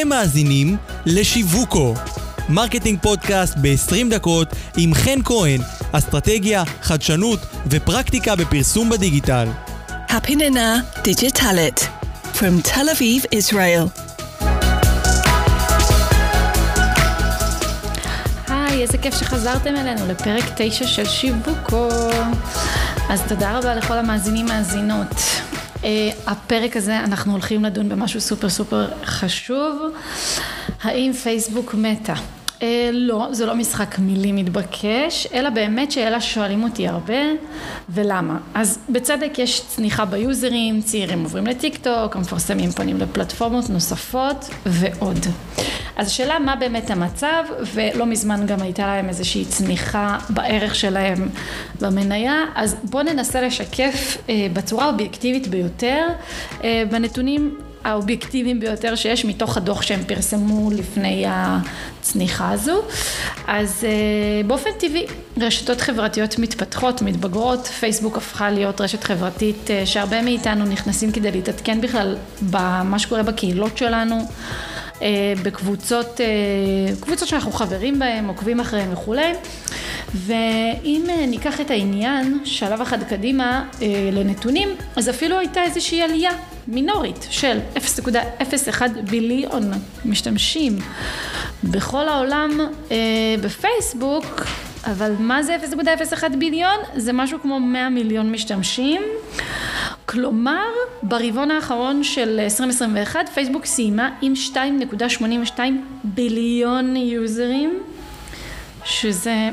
אתם מאזינים לשיווקו, marketing podcast ב-20 דקות עם חן כהן, אסטרטגיה, חדשנות ופרקטיקה בפרסום בדיגיטל. הפנינה הדיגיטלית From Tel Aviv, Israel. היי, איזה כיף שחזרתם אלינו לפרק 9 של שיווקו. אז תודה רבה לכל המאזינים מאזינות. Uh, הפרק הזה אנחנו הולכים לדון במשהו סופר סופר חשוב. האם פייסבוק מתה? Uh, לא, זה לא משחק מילים מתבקש, אלא באמת שאלה שואלים אותי הרבה, ולמה? אז בצדק יש צניחה ביוזרים, צעירים עוברים לטיק טוק, המפרסמים פונים לפלטפורמות נוספות ועוד. אז השאלה מה באמת המצב, ולא מזמן גם הייתה להם איזושהי צניחה בערך שלהם במניה, אז בואו ננסה לשקף אה, בצורה האובייקטיבית ביותר אה, בנתונים האובייקטיביים ביותר שיש מתוך הדוח שהם פרסמו לפני הצניחה הזו. אז אה, באופן טבעי רשתות חברתיות מתפתחות, מתבגרות, פייסבוק הפכה להיות רשת חברתית אה, שהרבה מאיתנו נכנסים כדי להתעדכן בכלל במה שקורה בקהילות שלנו. אה, בקבוצות, קבוצות שאנחנו חברים בהן, עוקבים אחריהן וכולי. ואם ניקח את העניין שלב אחד קדימה לנתונים, אז אפילו הייתה איזושהי עלייה מינורית של 0.01 ביליון משתמשים בכל העולם אה, בפייסבוק, אבל מה זה 0.01 ביליון? זה משהו כמו 100 מיליון משתמשים. כלומר, ברבעון האחרון של 2021 פייסבוק סיימה עם 2.82 ביליון יוזרים, שזה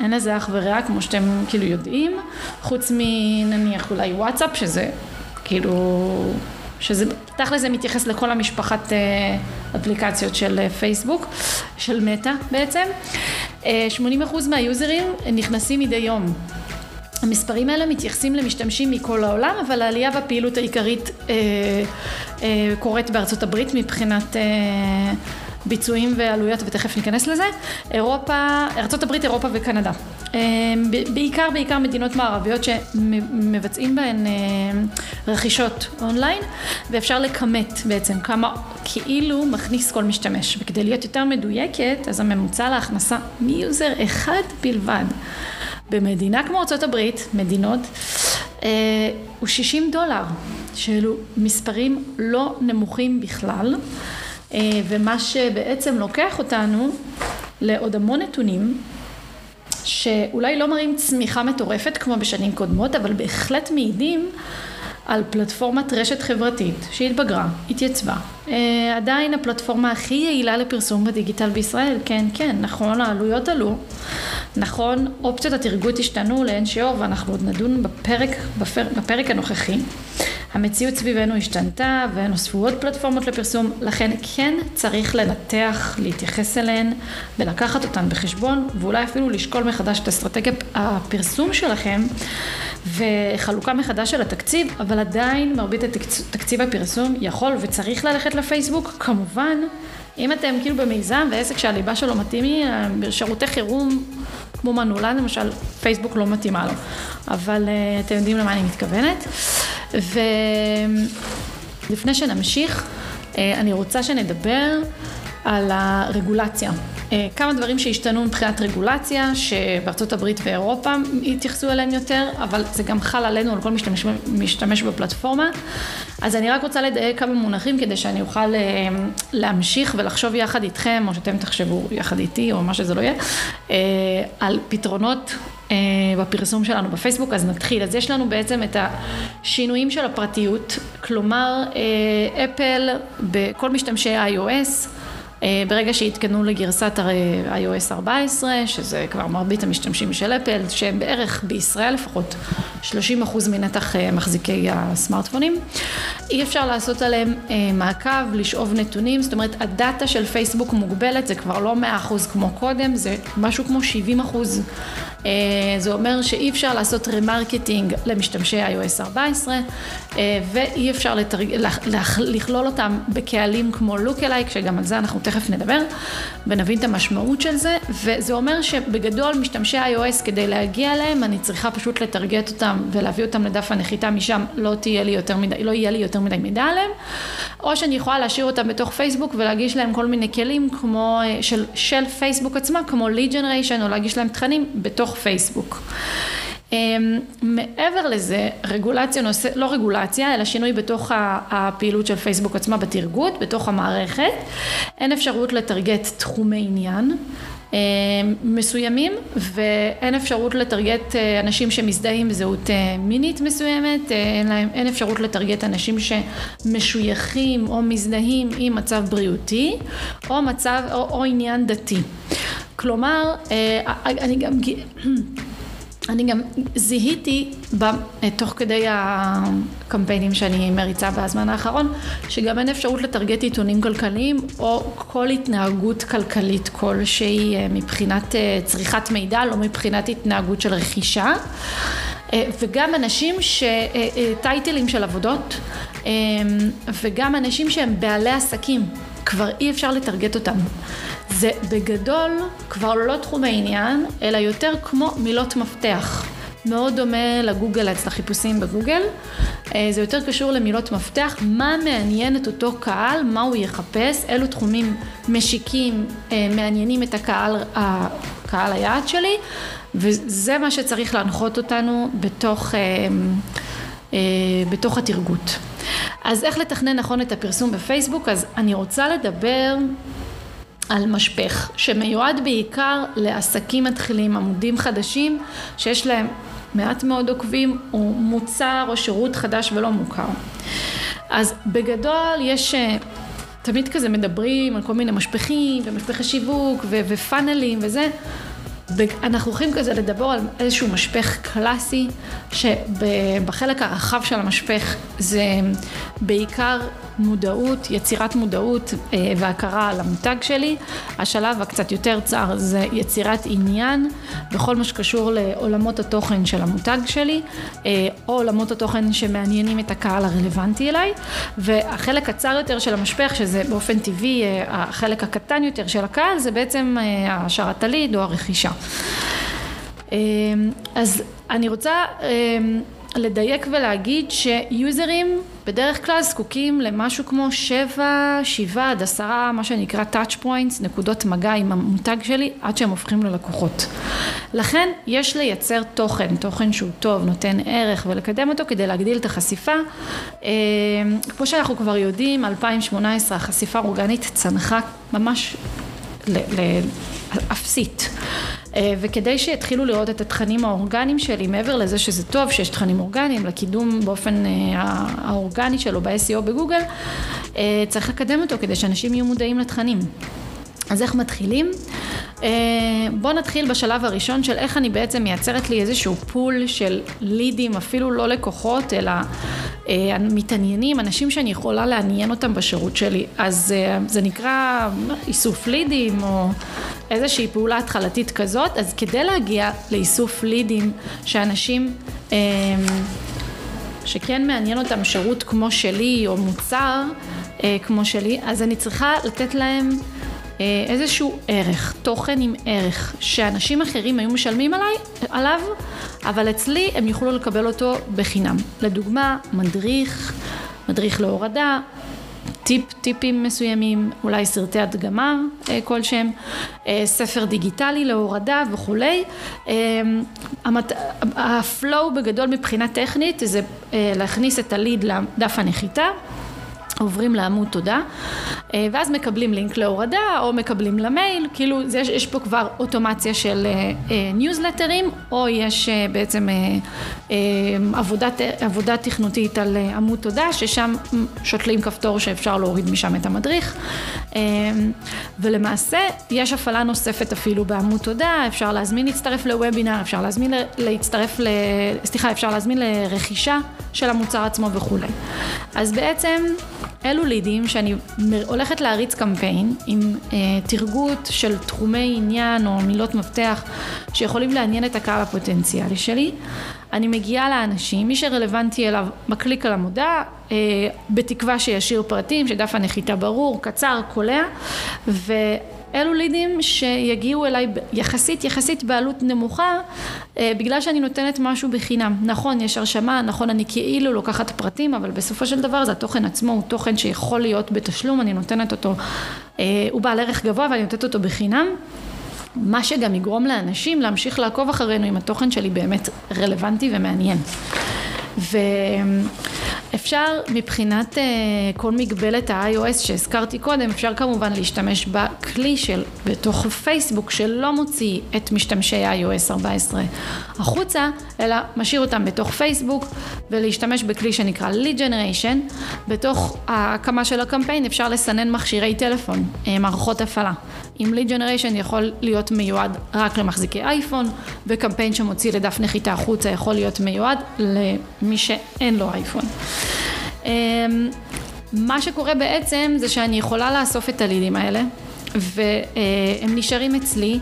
אין לזה אח ורע כמו שאתם כאילו יודעים, חוץ מנניח אולי וואטסאפ שזה כאילו, שזה תכל'ס זה מתייחס לכל המשפחת אה, אפליקציות של אה, פייסבוק, של מטא בעצם. 80% אה, מהיוזרים נכנסים מדי יום. המספרים האלה מתייחסים למשתמשים מכל העולם, אבל העלייה והפעילות העיקרית אה, אה, קורית בארצות הברית מבחינת אה, ביצועים ועלויות, ותכף ניכנס לזה. אירופה, ארה"ב, אירופה וקנדה. אמ, בעיקר, בעיקר מדינות מערביות שמבצעים בהן אה, רכישות אונליין, ואפשר לכמת בעצם כמה כאילו מכניס כל משתמש. וכדי להיות יותר מדויקת, אז הממוצע להכנסה מ user אחד בלבד. במדינה כמו ארה"ב, מדינות, אה, הוא 60 דולר, שאלו מספרים לא נמוכים בכלל. אה, ומה שבעצם לוקח אותנו לעוד המון נתונים שאולי לא מראים צמיחה מטורפת כמו בשנים קודמות, אבל בהחלט מעידים על פלטפורמת רשת חברתית שהתבגרה, התייצבה. אה, עדיין הפלטפורמה הכי יעילה לפרסום בדיגיטל בישראל, כן, כן, נכון, העלויות עלו, נכון, אופציות התרגות השתנו לאין שיעור ואנחנו עוד נדון בפרק, בפר, בפרק הנוכחי. המציאות סביבנו השתנתה ונוספו עוד פלטפורמות לפרסום, לכן כן צריך לנתח, להתייחס אליהן ולקחת אותן בחשבון ואולי אפילו לשקול מחדש את אסטרטגיית הפרסום שלכם וחלוקה מחדש של התקציב, אבל עדיין מרבית תקציב הפרסום יכול וצריך ללכת לפייסבוק, כמובן אם אתם כאילו במיזם ועסק שהליבה שלו מתאים היא, שירותי חירום כמו מנעולן למשל, פייסבוק לא מתאימה לו, אבל uh, אתם יודעים למה אני מתכוונת. ולפני שנמשיך, uh, אני רוצה שנדבר על הרגולציה. Uh, כמה דברים שהשתנו מבחינת רגולציה, שבארצות הברית ואירופה התייחסו אליהם יותר, אבל זה גם חל עלינו, על כל משתמש, משתמש בפלטפורמה. אז אני רק רוצה לדייק כמה מונחים כדי שאני אוכל אה, להמשיך ולחשוב יחד איתכם, או שאתם תחשבו יחד איתי, או מה שזה לא יהיה, אה, על פתרונות אה, בפרסום שלנו בפייסבוק, אז נתחיל. אז יש לנו בעצם את השינויים של הפרטיות, כלומר אפל בכל משתמשי iOS אה, ברגע שעדכנו לגרסת iOS 14, שזה כבר מרבית המשתמשים של אפל, שהם בערך בישראל לפחות 30% מנתח אה, מחזיקי הסמארטפונים, אי אפשר לעשות עליהם אה, מעקב, לשאוב נתונים, זאת אומרת ה data של פייסבוק מוגבלת, זה כבר לא 100% כמו קודם, זה משהו כמו 70% זה אומר שאי אפשר לעשות remarketing למשתמשי iOS 14 ואי אפשר ל targ... לכלול אותם בקהלים כמו lookalike, שגם על זה אנחנו תכף נדבר ונבין את המשמעות של זה, וזה אומר שבגדול משתמשי iOS כדי להגיע אליהם אני צריכה פשוט לטרגט אותם ולהביא אותם לדף הנחיתה משם, לא תהיה לי יותר מדי, לא יהיה לי יותר מדי מידע עליהם, או שאני יכולה להשאיר אותם בתוך פייסבוק ולהגיש להם כל מיני כלים כמו של, של פייסבוק עצמה, כמו lead generation או להגיש להם תכנים בתוך פייסבוק. אמ, מעבר לזה, רגולציה נושא, לא רגולציה, אלא שינוי בתוך הפעילות של פייסבוק עצמה בתרגות, בתוך המערכת. אין אפשרות לטרגט תחומי עניין. אמ, מסוימים ואין אפשרות לטרגט אה, אנשים שמזדהים בזהות אה, מינית מסוימת, אה, אין, להם, אין אפשרות לטרגט אנשים שמשויכים או מזדהים עם מצב בריאותי או מצב או, או עניין דתי. כלומר, אני גם אני גם זיהיתי תוך כדי הקמפיינים שאני מריצה בזמן האחרון, שגם אין אפשרות לטרגט עיתונים כלכליים או כל התנהגות כלכלית כלשהי אה, מבחינת אה, צריכת מידע, לא מבחינת התנהגות של רכישה. אה, וגם אנשים ש... טייטלים של עבודות וגם אנשים שהם בעלי עסקים, כבר אי אפשר לטרגט אותם. זה בגדול כבר לא תחום העניין, אלא יותר כמו מילות מפתח. מאוד דומה לגוגל לחיפושים בגוגל. אה, זה יותר קשור למילות מפתח, מה מעניין את אותו קהל, מה הוא יחפש, אילו תחומים משיקים אה, מעניינים את הקהל, הקהל היעד שלי, וזה מה שצריך להנחות אותנו בתוך, אה, בתוך התרגות. אז איך לתכנן נכון את הפרסום בפייסבוק? אז אני רוצה לדבר על משפך, שמיועד בעיקר לעסקים מתחילים, עמודים חדשים, שיש להם מעט מאוד עוקבים, או מוצר או שירות חדש ולא מוכר. אז בגדול יש, אה, תמיד כזה מדברים על כל מיני משפכים ומשפחי שיווק ו- ופאנלים וזה, אנחנו הולכים כזה לדבר על איזשהו משפך קלאסי, שבחלק הרחב של המשפך זה בעיקר מודעות, יצירת מודעות אה, והכרה על המותג שלי. השלב הקצת יותר צר זה יצירת עניין בכל מה שקשור לעולמות התוכן של המותג שלי, אה, או עולמות התוכן שמעניינים את הקהל הרלוונטי אליי. והחלק הצר יותר של המשפך, שזה באופן טבעי אה, החלק הקטן יותר של הקהל, זה בעצם השארת הליד או הרכישה. אז אני רוצה לדייק ולהגיד שיוזרים בדרך כלל זקוקים למשהו כמו שבע, שבעה עד עשרה, מה שנקרא touch points, נקודות מגע עם המותג שלי, עד שהם הופכים ללקוחות. לכן יש לייצר תוכן, תוכן שהוא טוב, נותן ערך ולקדם אותו כדי להגדיל את החשיפה. אה, כמו שאנחנו כבר יודעים, 2018 החשיפה האורגנית צנחה ממש לאפסית. אה, וכדי שיתחילו לראות את התכנים האורגניים שלי, מעבר לזה שזה טוב שיש תכנים אורגניים, לקידום באופן אה, האורגני שלו ב-SEO בגוגל, אה, צריך לקדם אותו כדי שאנשים יהיו מודעים לתכנים. אז איך מתחילים? בואו נתחיל בשלב הראשון של איך אני בעצם מייצרת לי איזשהו פול של לידים, אפילו לא לקוחות, אלא מתעניינים, אנשים שאני יכולה לעניין אותם בשירות שלי. אז זה נקרא איסוף לידים או איזושהי פעולה התחלתית כזאת, אז כדי להגיע לאיסוף לידים שאנשים שכן מעניין אותם שירות כמו שלי או מוצר אה, כמו שלי, אז אני צריכה לתת להם אה, איזשהו ערך, תוכן עם ערך, שאנשים אחרים היו משלמים עליי, עליו, אבל אצלי הם יוכלו לקבל אותו בחינם. לדוגמה, מדריך, מדריך להורדה, טיפ, טיפים מסוימים, אולי סרטי הדגמה אה, כלשהם, אה, ספר דיגיטלי להורדה וכולי. אה, המת... הפלואו בגדול מבחינה טכנית זה להכניס את הליד לדף הנחיתה. עוברים לעמוד תודה ואז מקבלים לינק להורדה או מקבלים למייל, כאילו יש, יש פה כבר אוטומציה של ניוזלטרים או יש בעצם עבודת, עבודה תכנותית על עמוד תודה, ששם שותלים כפתור שאפשר להוריד משם את המדריך. ולמעשה יש הפעלה נוספת אפילו בעמוד תודה, אפשר להזמין להצטרף לוובינר, אפשר להזמין להצטרף, ל... סליחה, אפשר להזמין לרכישה של המוצר עצמו וכולי. אז בעצם אלו לידים שאני הולכת להריץ קמפיין עם אה, תרגות של תחומי עניין או מילות מפתח שיכולים לעניין את הקהל הפוטנציאלי שלי. אני מגיעה לאנשים, מי שרלוונטי אליו מקליק על המודעה, אה, בתקווה שישאיר פרטים, שדף הנחיתה ברור, קצר, קולע, ו... אלו לידים שיגיעו אליי יחסית, יחסית בעלות נמוכה, אה, בגלל שאני נותנת משהו בחינם. נכון, יש הרשמה, נכון, אני כאילו לוקחת פרטים, אבל בסופו של דבר זה התוכן עצמו, הוא תוכן שיכול להיות בתשלום, אני נותנת אותו, אה, הוא בעל ערך גבוה ואני נותנת אותו בחינם. מה שגם יגרום לאנשים להמשיך לעקוב אחרינו אם התוכן שלי באמת רלוונטי ומעניין. ואפשר מבחינת אה, כל מגבלת ה-iOS שהזכרתי קודם, אפשר כמובן להשתמש בכלי של בתוך פייסבוק שלא מוציא את משתמשי iOS 14 החוצה, אלא משאיר אותם בתוך פייסבוק ולהשתמש בכלי שנקרא lead generation. בתוך ההקמה של הקמפיין אפשר לסנן מכשירי טלפון, אה, מערכות הפעלה. עם lead generation יכול להיות מיועד רק למחזיקי אייפון, וקמפיין שמוציא לדף נחיתה החוצה יכול להיות מיועד למי שאין לו אייפון. אמ, מה שקורה בעצם זה שאני יכולה לאסוף את הלידים האלה, והם נשארים אצלי.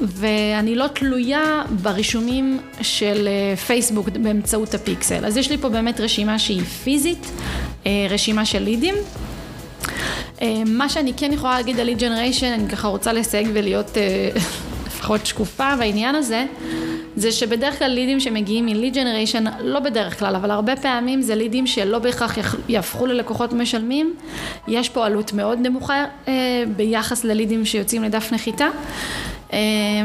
ואני לא תלויה ברישומים של אה, פייסבוק באמצעות הפיקסל. אז יש לי פה באמת רשימה שהיא פיזית, אה, רשימה של לידים, מה שאני כן יכולה להגיד על lead generation, אני ככה רוצה לסייג ולהיות אה, לפחות שקופה בעניין הזה, זה שבדרך כלל לידים שמגיעים מ-lead generation, לא בדרך כלל, אבל הרבה פעמים זה לידים שלא בהכרח יהפכו ללקוחות משלמים. יש פה עלות מאוד נמוכה אה, ביחס ללידים שיוצאים לדף נחיתה. אמ,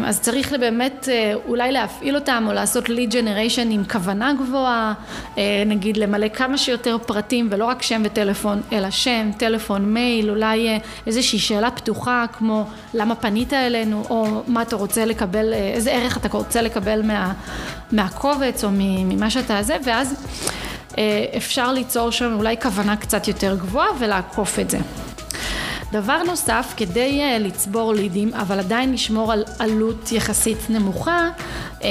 אז צריך באמת אה, אולי להפעיל אותם או לעשות lead generation עם כוונה גבוהה, אה, נגיד למלא כמה שיותר פרטים ולא רק שם וטלפון, אלא שם, טלפון, מייל, אולי אה, איזושהי שאלה פתוחה כמו למה פנית אלינו או מה אתה רוצה לקבל, איזה ערך אתה רוצה לקבל מה, מהקובץ או ממה שאתה זה, ואז אפשר ליצור שם אולי כוונה קצת יותר גבוהה ולעקוף את זה. דבר נוסף, כדי uh, לצבור לידים, אבל עדיין לשמור על עלות יחסית נמוכה, um,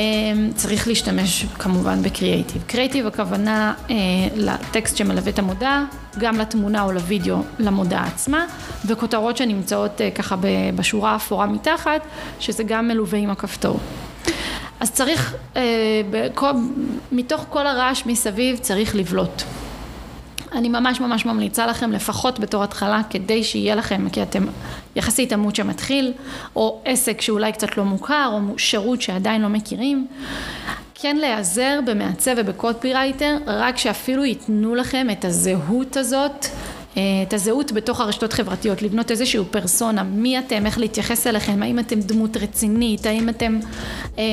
צריך להשתמש כמובן בקריאייטיב. קריאייטיב הכוונה uh, לטקסט שמלווה את המודעה, גם לתמונה או לוידאו למודעה עצמה, וכותרות שנמצאות uh, ככה בשורה האפורה מתחת, שזה גם מלווה עם הכפתור. אז צריך, uh, בכל, מתוך כל הרעש מסביב צריך לבלוט. אני ממש ממש ממליצה לכם לפחות בתור התחלה כדי שיהיה לכם, כי אתם יחסית עמוד שמתחיל, או עסק שאולי קצת לא מוכר, או שירות שעדיין לא מכירים, כן להיעזר במעצב ובקופירייטר, רק שאפילו ייתנו לכם את הזהות הזאת את הזהות בתוך הרשתות חברתיות, לבנות איזשהו פרסונה, מי אתם, איך להתייחס אליכם, האם אתם דמות רצינית, האם אתם אה,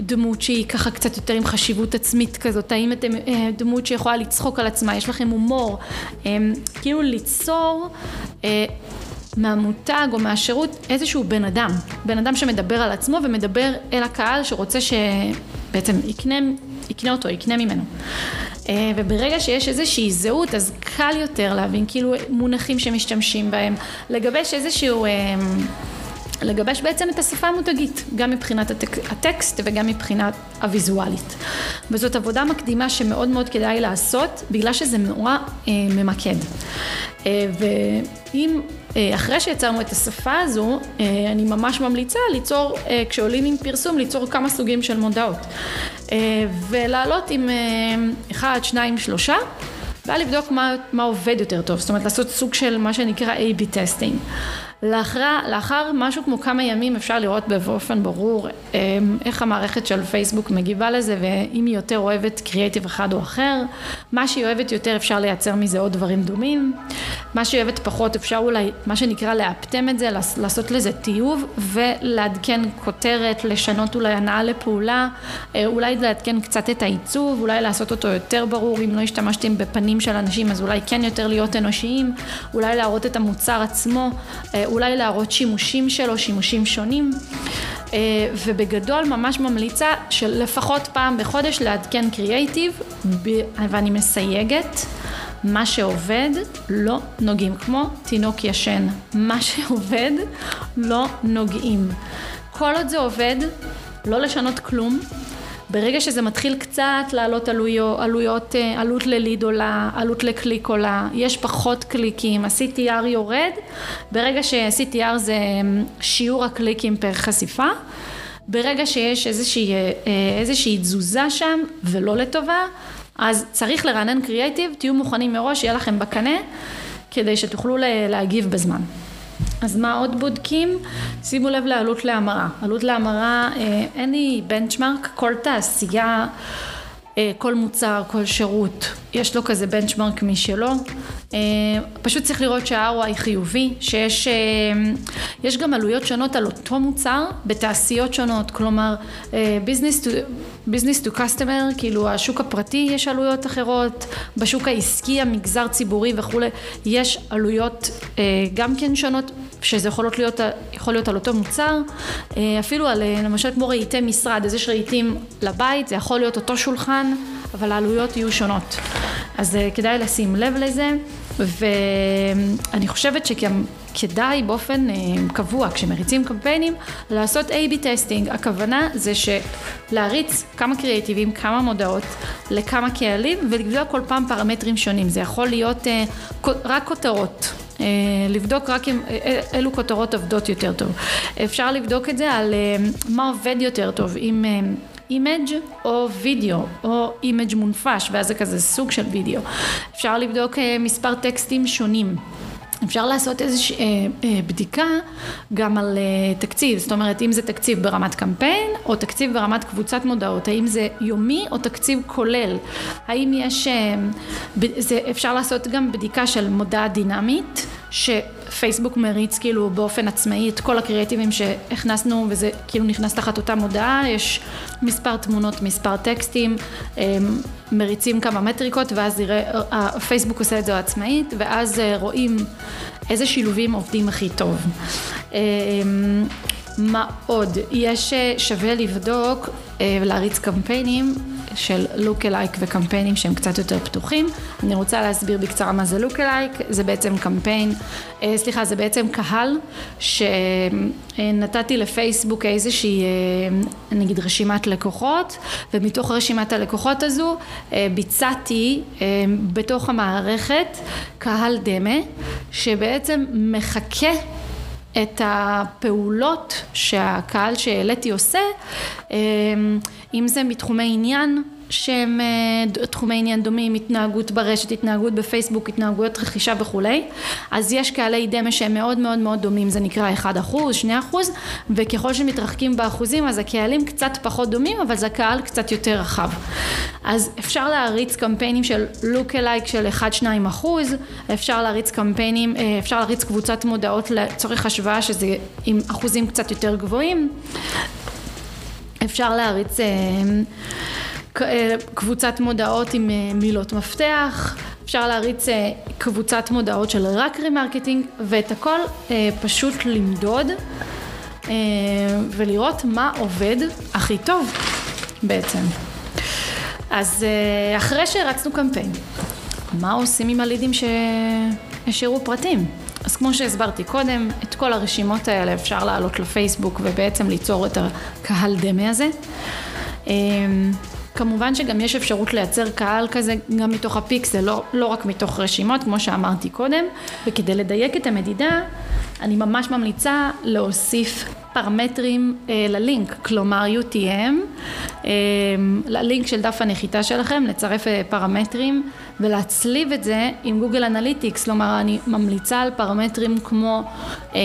דמות שהיא ככה קצת יותר עם חשיבות עצמית כזאת, האם אתם אה, דמות שיכולה לצחוק על עצמה, יש לכם הומור, כאילו ליצור מהמותג או מהשירות איזשהו בן אדם, בן אדם שמדבר על עצמו ומדבר אל הקהל שרוצה שבעצם יקנה, יקנה אותו, יקנה ממנו. אה, וברגע שיש איזושהי זהות אז קל יותר להבין כאילו מונחים שמשתמשים בהם, לגבש איזשהו... אה, לגבש בעצם את השפה המותגית, גם מבחינת הטק, הטקסט וגם מבחינת הוויזואלית. וזאת עבודה מקדימה שמאוד מאוד כדאי לעשות, בגלל שזה נורא אה, ממקד. אה, ואם אה, אחרי שיצרנו את השפה הזו, אה, אני ממש ממליצה ליצור, אה, כשעולים עם פרסום, ליצור כמה סוגים של מודעות. ולעלות עם אחד, שניים, שלושה, ואז לבדוק מה, מה עובד יותר טוב, זאת אומרת לעשות סוג של מה שנקרא A-B טסטינג. לאחר, לאחר משהו כמו כמה ימים אפשר לראות באופן ברור אמ, איך המערכת של פייסבוק מגיבה לזה ואם היא יותר אוהבת קריאיטיב אחד או אחר, מה שהיא אוהבת יותר אפשר לייצר מזה עוד דברים דומים, מה שהיא אוהבת פחות אפשר אולי מה שנקרא לאפטם את זה, לעשות לזה טיוב ולעדכן כותרת, לשנות אולי הנאה לפעולה, אה, אולי לעדכן קצת את העיצוב, אולי לעשות אותו יותר ברור. אם לא השתמשתם בפנים של אנשים אז אולי כן יותר להיות אנושיים, אולי להראות את המוצר עצמו. אה, אולי להראות שימושים שלו, שימושים שונים. ובגדול ממש ממליצה של לפחות פעם בחודש לעדכן קריאייטיב, ואני מסייגת. מה שעובד לא נוגעים, כמו תינוק ישן, מה שעובד לא נוגעים. כל עוד זה עובד, לא לשנות כלום. ברגע שזה מתחיל קצת לעלות עלויות, עלויות, אה, עלות לליד עולה, עלות לקליק עולה, יש פחות קליקים, ה-CTR יורד, ברגע ש-CTR זה אה, שיעור הקליקים פר חשיפה, ברגע שיש איזושהי, אה, איזושהי תזוזה שם ולא לטובה, אז צריך לרענן קריאייטיב, תהיו מוכנים מראש, יהיה לכם בקנה, כדי שתוכלו להגיב בזמן. אז מה עוד בודקים? שימו לב לעלות להמרה. עלות להמרה, אה, אין לי בנצ'מרק, כל תעשייה, אה, כל מוצר, כל שירות, יש לו כזה בנצ'מרק משלו. אה, פשוט צריך לראות שה-ROI חיובי, שיש יש גם עלויות שונות על אותו מוצר בתעשיות שונות, כלומר business. business to customer, כאילו השוק הפרטי יש עלויות אחרות, בשוק העסקי, המגזר ציבורי וכולי, יש עלויות אה, גם כן שונות, שזה יכול להיות, יכול להיות על אותו מוצר, אה, אפילו על אה, למשל כמו רהיטי משרד, אז יש רהיטים לבית, זה יכול להיות אותו שולחן, אבל העלויות יהיו שונות. אז אה, כדאי לשים לב לזה, ואני חושבת שגם כדאי באופן קבוע, כשמריצים קמפיינים, לעשות A-B טסטינג. הכוונה זה להריץ כמה קריאיטיבים, כמה מודעות, לכמה קהלים, ולבדוק כל פעם פרמטרים שונים. זה יכול להיות רק כותרות. Uh, לבדוק רק אם, אילו כותרות עובדות יותר טוב. אפשר לבדוק את זה על מה עובד יותר טוב, אם image או וידאו, או image מונפש, ואז זה כזה סוג של וידאו. אפשר לבדוק מספר טקסטים שונים. אפשר לעשות איזושהי אה, אה, בדיקה גם על אה, תקציב, זאת אומרת אם זה תקציב ברמת קמפיין או תקציב ברמת קבוצת מודעות, האם זה יומי או תקציב כולל, האם יש, אה, ב, זה, אפשר לעשות גם בדיקה של מודעה דינמית, שפייסבוק מריץ כאילו באופן עצמאי את כל הקריאייטיבים שהכנסנו וזה כאילו נכנס תחת אותה מודעה, יש מספר תמונות, מספר טקסטים, אה, מריצים כמה מטריקות ואז יראה, הפייסבוק עושה את זה עצמאית ואז אה, רואים איזה שילובים עובדים הכי טוב. אה, מה עוד? יש אה, שווה לבדוק ולהריץ קמפיינים של לוק אלייק וקמפיינים שהם קצת יותר פתוחים. אני רוצה להסביר בקצרה מה זה לוק אלייק, זה בעצם קמפיין, אה, סליחה, זה בעצם קהל שנתתי לפייסבוק איזושהי אה, נגיד רשימת לקוחות, ומתוך רשימת הלקוחות הזו אה, ביצעתי בתוך המערכת קהל דמה, שבעצם מחכה את הפעולות שהקהל שהעליתי עושה, אם זה מתחומי עניין שהם אה, תחומי עניין דומים, התנהגות ברשת, התנהגות בפייסבוק, התנהגויות רכישה וכולי, אז יש קהלי דמה שהם מאוד מאוד מאוד דומים, זה נקרא 1%, 2%, וככל שמתרחקים באחוזים אז הקהלים קצת פחות דומים, אבל זה קהל קצת יותר רחב. אז אפשר להריץ קמפיינים של לוק אלייק של 1-2 אחוז, אפשר להריץ קמפיינים, אה, אפשר להריץ קבוצת מודעות לצורך השוואה שזה עם אחוזים קצת יותר גבוהים. אפשר להריץ אה, אה, קבוצת מודעות עם אה, מילות מפתח, אפשר להריץ קבוצת מודעות של רק remarketing ואת הכל פשוט למדוד ולראות מה עובד הכי טוב בעצם. אז אחרי שהרצנו קמפיין, מה עושים עם הלידים שהשאירו פרטים? אז כמו שהסברתי קודם, את כל הרשימות האלה אפשר לעלות לפייסבוק ובעצם ליצור את הקהל דמה הזה. אמ, כמובן שגם יש אפשרות לייצר קהל כזה גם מתוך הפיקסל, לא, לא רק מתוך רשימות, כמו שאמרתי קודם, וכדי לדייק את המדידה, אני ממש ממליצה להוסיף פרמטרים אה, ללינק, כלומר UTM, אה, ללינק של דף הנחיתה שלכם, לצרף אה, פרמטרים ולהצליב את זה עם Google Analytics, כלומר אני ממליצה על פרמטרים כמו, אה,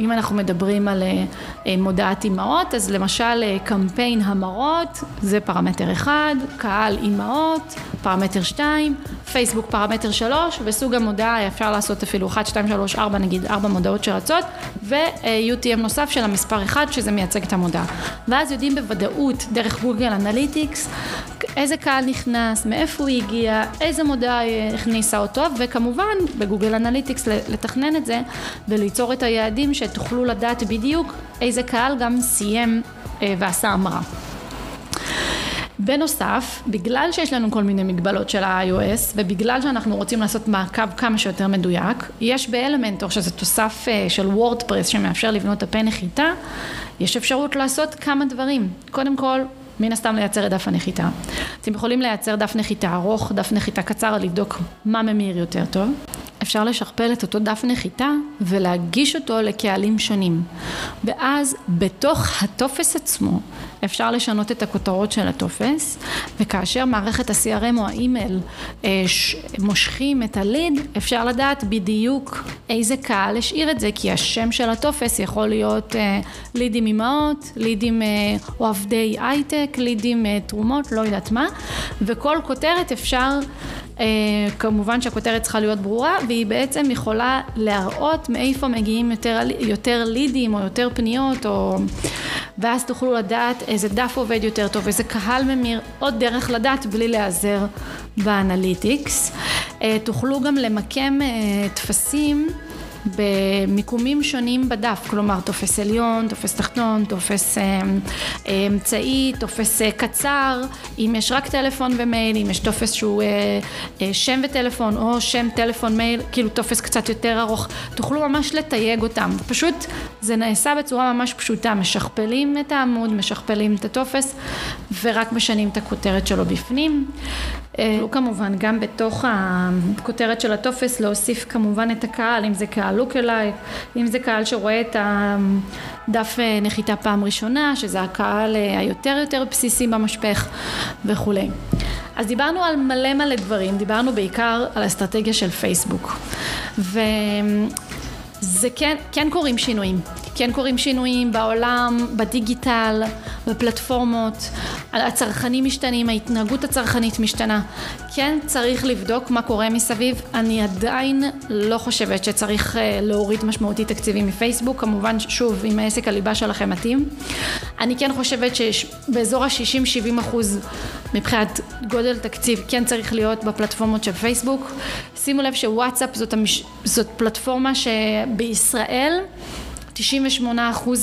אם אנחנו מדברים על אה, אה, מודעת אימהות, אז למשל אה, קמפיין המרות, זה פרמטר אחד, קהל אימהות, פרמטר שתיים, פייסבוק פרמטר שלוש, וסוג המודעה אפשר לעשות אפילו 1, 2, 3, 4, נגיד 4 מודעות שרצות, ו-UTM נוסף של המספר אחד שזה מייצג את המודעה. ואז יודעים בוודאות דרך Google Analytics, איזה קהל נכנס, מאיפה הוא הגיע, איזה מודעה הכניסה אותו, וכמובן ב Google Analytics לתכנן את זה וליצור את היעדים שתוכלו לדעת בדיוק איזה קהל גם סיים אה, ועשה המרה. בנוסף, בגלל שיש לנו כל מיני מגבלות של ה-iOS ובגלל שאנחנו רוצים לעשות מעקב כמה שיותר מדויק, יש באלמנטור שזה תוסף אה, של וורדפרס שמאפשר לבנות דפי נחיתה, יש אפשרות לעשות כמה דברים. קודם כל, מן הסתם לייצר את דף הנחיתה. אתם יכולים לייצר דף נחיתה ארוך, דף נחיתה קצר, לבדוק מה ממיר יותר טוב. אפשר לשכפל את אותו דף נחיתה ולהגיש אותו לקהלים שונים. ואז בתוך הטופס עצמו אפשר לשנות את הכותרות של הטופס, וכאשר מערכת ה-CRM או האימייל אה, מושכים את הליד, אפשר לדעת בדיוק איזה קהל השאיר את זה, כי השם של הטופס יכול להיות אה, לידים אימהות, לידים אה, עובדי הייטק, לידים תרומות, לא יודעת מה, וכל כותרת אפשר אה, כמובן שהכותרת צריכה להיות ברורה והיא בעצם יכולה להראות מאיפה מגיעים יותר, יותר לידים או יותר פניות או... ואז תוכלו לדעת איזה דף עובד יותר טוב, איזה קהל ממיר, עוד דרך לדעת בלי להיעזר ב Analytics. אה, תוכלו גם למקם אה, טפסים במיקומים שונים בדף, כלומר טופס עליון, טופס תחתון, טופס אה, אה, אמצעי, טופס אה, קצר, אם יש רק טלפון ומייל, אם יש טופס שהוא שם וטלפון או שם טלפון מייל, כאילו טופס קצת יותר ארוך, תוכלו ממש לתייג אותם, פשוט זה נעשה בצורה ממש פשוטה, משכפלים את העמוד, משכפלים את הטופס ורק משנים את הכותרת שלו בפנים. כמובן גם בתוך הכותרת של הטופס להוסיף כמובן את הקהל, אם זה קהל lookalike, אם זה קהל שרואה את הדף אה, נחיתה פעם ראשונה, שזה הקהל אה, היותר יותר בסיסי במשפך וכולי. אז דיברנו על מלא מלא דברים, דיברנו בעיקר על האסטרטגיה של פייסבוק. וזה כן, כן קורים שינויים. כן קורים שינויים בעולם, בדיגיטל, בפלטפורמות, הצרכנים משתנים, ההתנהגות הצרכנית משתנה. כן צריך לבדוק מה קורה מסביב, אני עדיין לא חושבת שצריך אה, להוריד משמעותית תקציבים מפייסבוק, כמובן שוב אם העסק הליבה שלכם מתאים. אני כן חושבת שבאזור ה-60-70 אחוז מבחינת גודל תקציב כן צריך להיות בפלטפורמות של פייסבוק. שימו לב שוואטסאפ זאת, המש... זאת פלטפורמה שבישראל 98%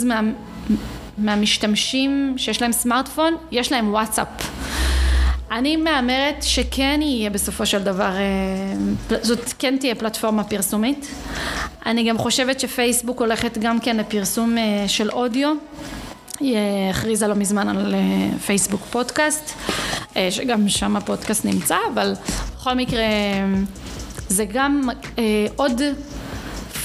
מה, מהמשתמשים שיש להם סמארטפון, יש להם וואטסאפ. אני מהמרת שכן יהיה בסופו של דבר, אה, זאת כן תהיה פלטפורמה פרסומית. אני גם חושבת שפייסבוק הולכת גם כן לפרסום אה, של אודיו. היא אה, הכריזה לא מזמן על פייסבוק פודקאסט, שגם שם הפודקאסט נמצא, אבל בכל מקרה זה גם עוד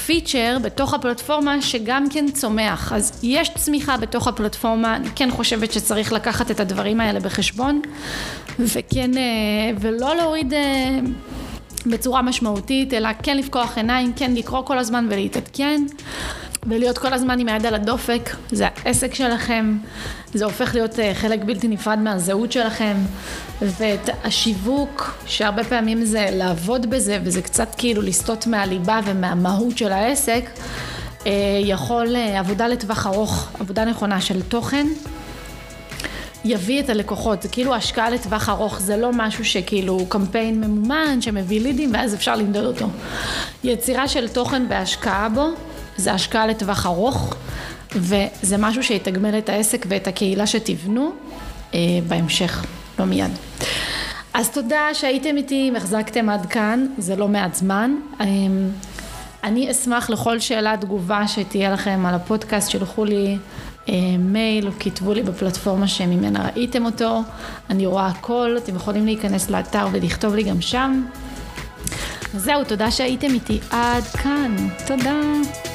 פיצ'ר בתוך הפלטפורמה שגם כן צומח. אז יש צמיחה בתוך הפלטפורמה, אני כן חושבת שצריך לקחת את הדברים האלה בחשבון, וכן, אה, ולא להוריד אה, בצורה משמעותית, אלא כן לפקוח עיניים, כן לקרוא כל הזמן ולהתעדכן. ולהיות כל הזמן עם היד על הדופק, זה העסק שלכם, זה הופך להיות אה, חלק בלתי נפרד מהזהות שלכם, ואת השיווק, שהרבה פעמים זה לעבוד בזה, וזה קצת כאילו לסטות מהליבה ומהמהות של העסק, אה, יכול אה, עבודה לטווח ארוך, עבודה נכונה של תוכן. יביא את הלקוחות, זה כאילו השקעה לטווח ארוך, זה לא משהו שכאילו קמפיין ממומן שמביא לידים ואז אפשר למדוד אותו. יצירה של תוכן והשקעה בו זה השקעה לטווח ארוך, וזה משהו שיתגמל את העסק ואת הקהילה שתבנו אה, בהמשך, לא מיד. אז תודה שהייתם איתי, החזקתם עד כאן, זה לא מעט זמן. אה, אני אשמח לכל שאלה, תגובה שתהיה לכם על הפודקאסט, שלחו לי אה, מייל או כתבו לי בפלטפורמה שממנה ראיתם אותו. אני רואה הכל, אתם יכולים להיכנס לאתר ולכתוב לי גם שם. זהו, תודה שהייתם איתי עד כאן. תודה.